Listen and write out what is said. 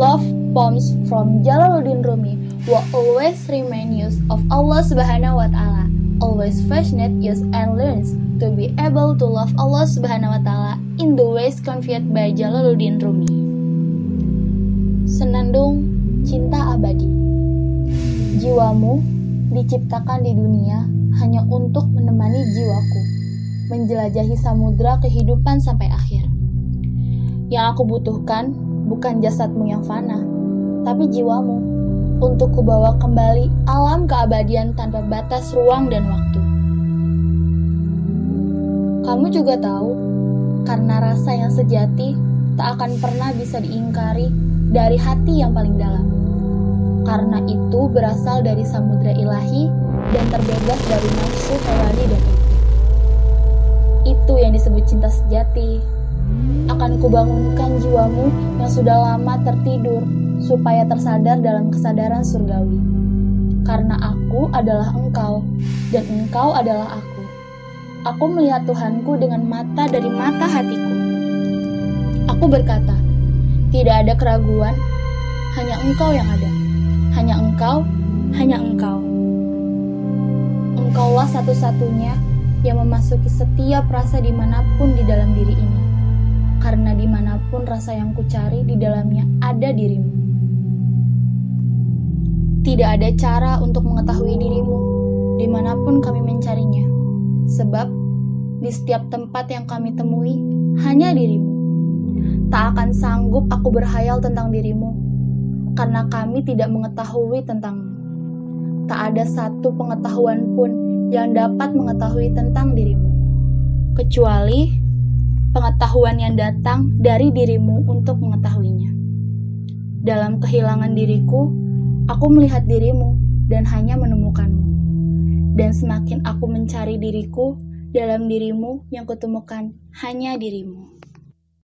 Love poems from Jalaluddin Rumi will always remind you of Allah Subhanahu wa taala. Always passionate use and learns to be able to love Allah Subhanahu wa taala in the ways conveyed by Jalaluddin Rumi. Senandung cinta abadi. Jiwamu diciptakan di dunia hanya untuk menemani jiwaku menjelajahi samudra kehidupan sampai akhir. Yang aku butuhkan bukan jasadmu yang fana, tapi jiwamu untuk kubawa kembali alam keabadian tanpa batas ruang dan waktu. Kamu juga tahu, karena rasa yang sejati tak akan pernah bisa diingkari dari hati yang paling dalam. Karena itu berasal dari samudra ilahi dan terbebas dari nafsu hewani dan itu. Itu yang disebut cinta sejati. Akan kubangunkan jiwamu yang sudah lama tertidur supaya tersadar dalam kesadaran surgawi. Karena aku adalah engkau dan engkau adalah aku. Aku melihat Tuhanku dengan mata dari mata hatiku. Aku berkata, tidak ada keraguan, hanya engkau yang ada. Hanya engkau, hanya engkau. Engkaulah satu-satunya yang memasuki setiap rasa di mana pun di dalam diri ini. Karena di mana pun rasa yang kucari di dalamnya ada dirimu. Tidak ada cara untuk mengetahui dirimu di mana pun kami mencarinya. Sebab di setiap tempat yang kami temui hanya dirimu. Tak akan sanggup aku berhayal tentang dirimu karena kami tidak mengetahui tentangmu. Tak ada satu pengetahuan pun yang dapat mengetahui tentang dirimu, kecuali pengetahuan yang datang dari dirimu untuk mengetahuinya. Dalam kehilangan diriku, aku melihat dirimu dan hanya menemukanmu. Dan semakin aku mencari diriku dalam dirimu yang kutemukan hanya dirimu.